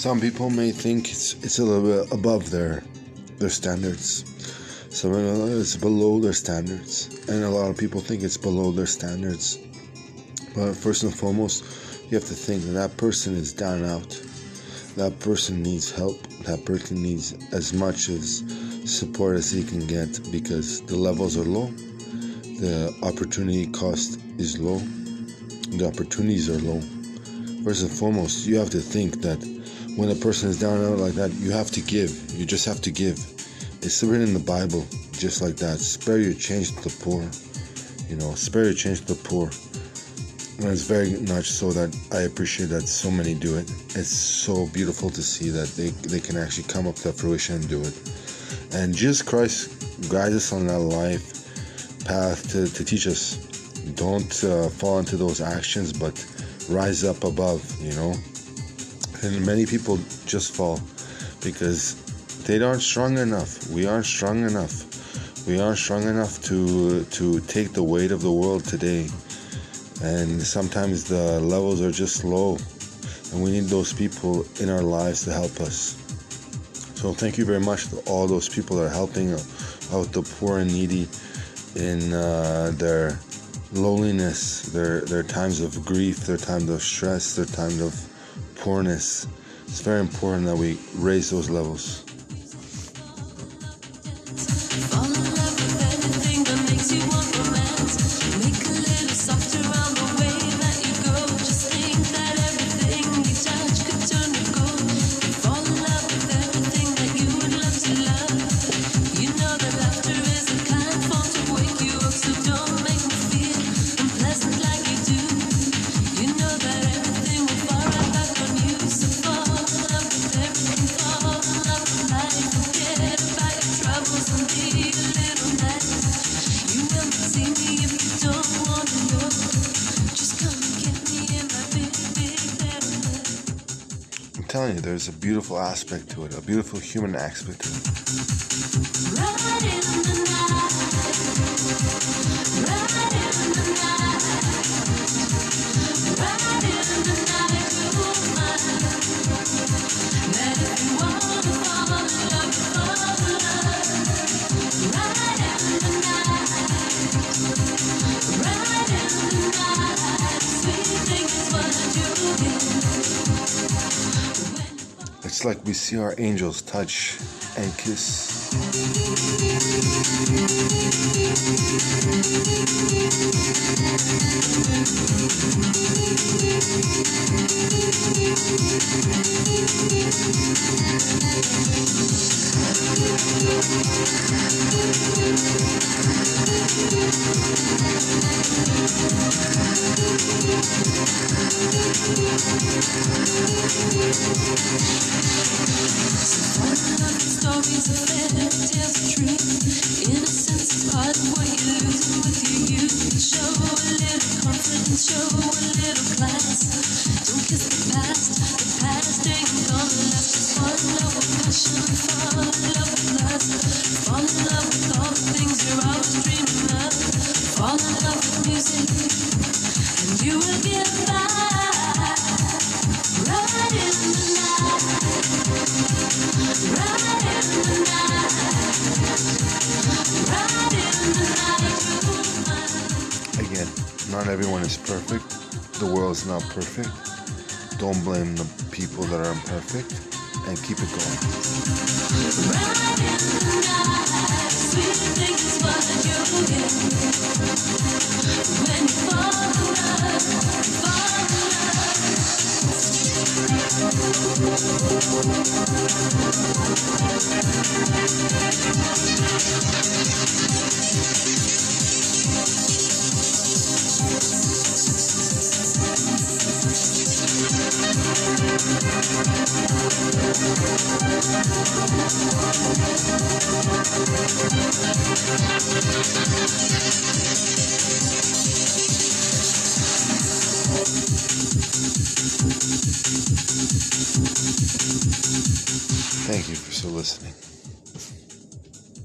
Some people may think it's it's a little bit above their their standards. Some it's below their standards, and a lot of people think it's below their standards. But first and foremost, you have to think that that person is down out. That person needs help. That person needs as much as support as he can get because the levels are low, the opportunity cost is low, the opportunities are low. First and foremost, you have to think that when a person is down and out like that, you have to give. You just have to give. It's written in the Bible, just like that. Spare your change to the poor. You know, spare your change to the poor. And it's very much so that I appreciate that so many do it. It's so beautiful to see that they, they can actually come up to fruition and do it. And Jesus Christ guides us on that life path to, to teach us. Don't uh, fall into those actions, but rise up above, you know. And many people just fall because they aren't strong enough. We aren't strong enough. We aren't strong enough to to take the weight of the world today. And sometimes the levels are just low, and we need those people in our lives to help us. So thank you very much to all those people that are helping out the poor and needy in uh, their loneliness, their their times of grief, their times of stress, their times of poorness. It's very important that we raise those levels. Telling you, there's a beautiful aspect to it, a beautiful human aspect to it. It's like we see our angels touch and kiss. Show a little confidence, show a little class. Everyone is perfect. The world is not perfect. Don't blame the people that are imperfect and keep it going. Thank you for still listening.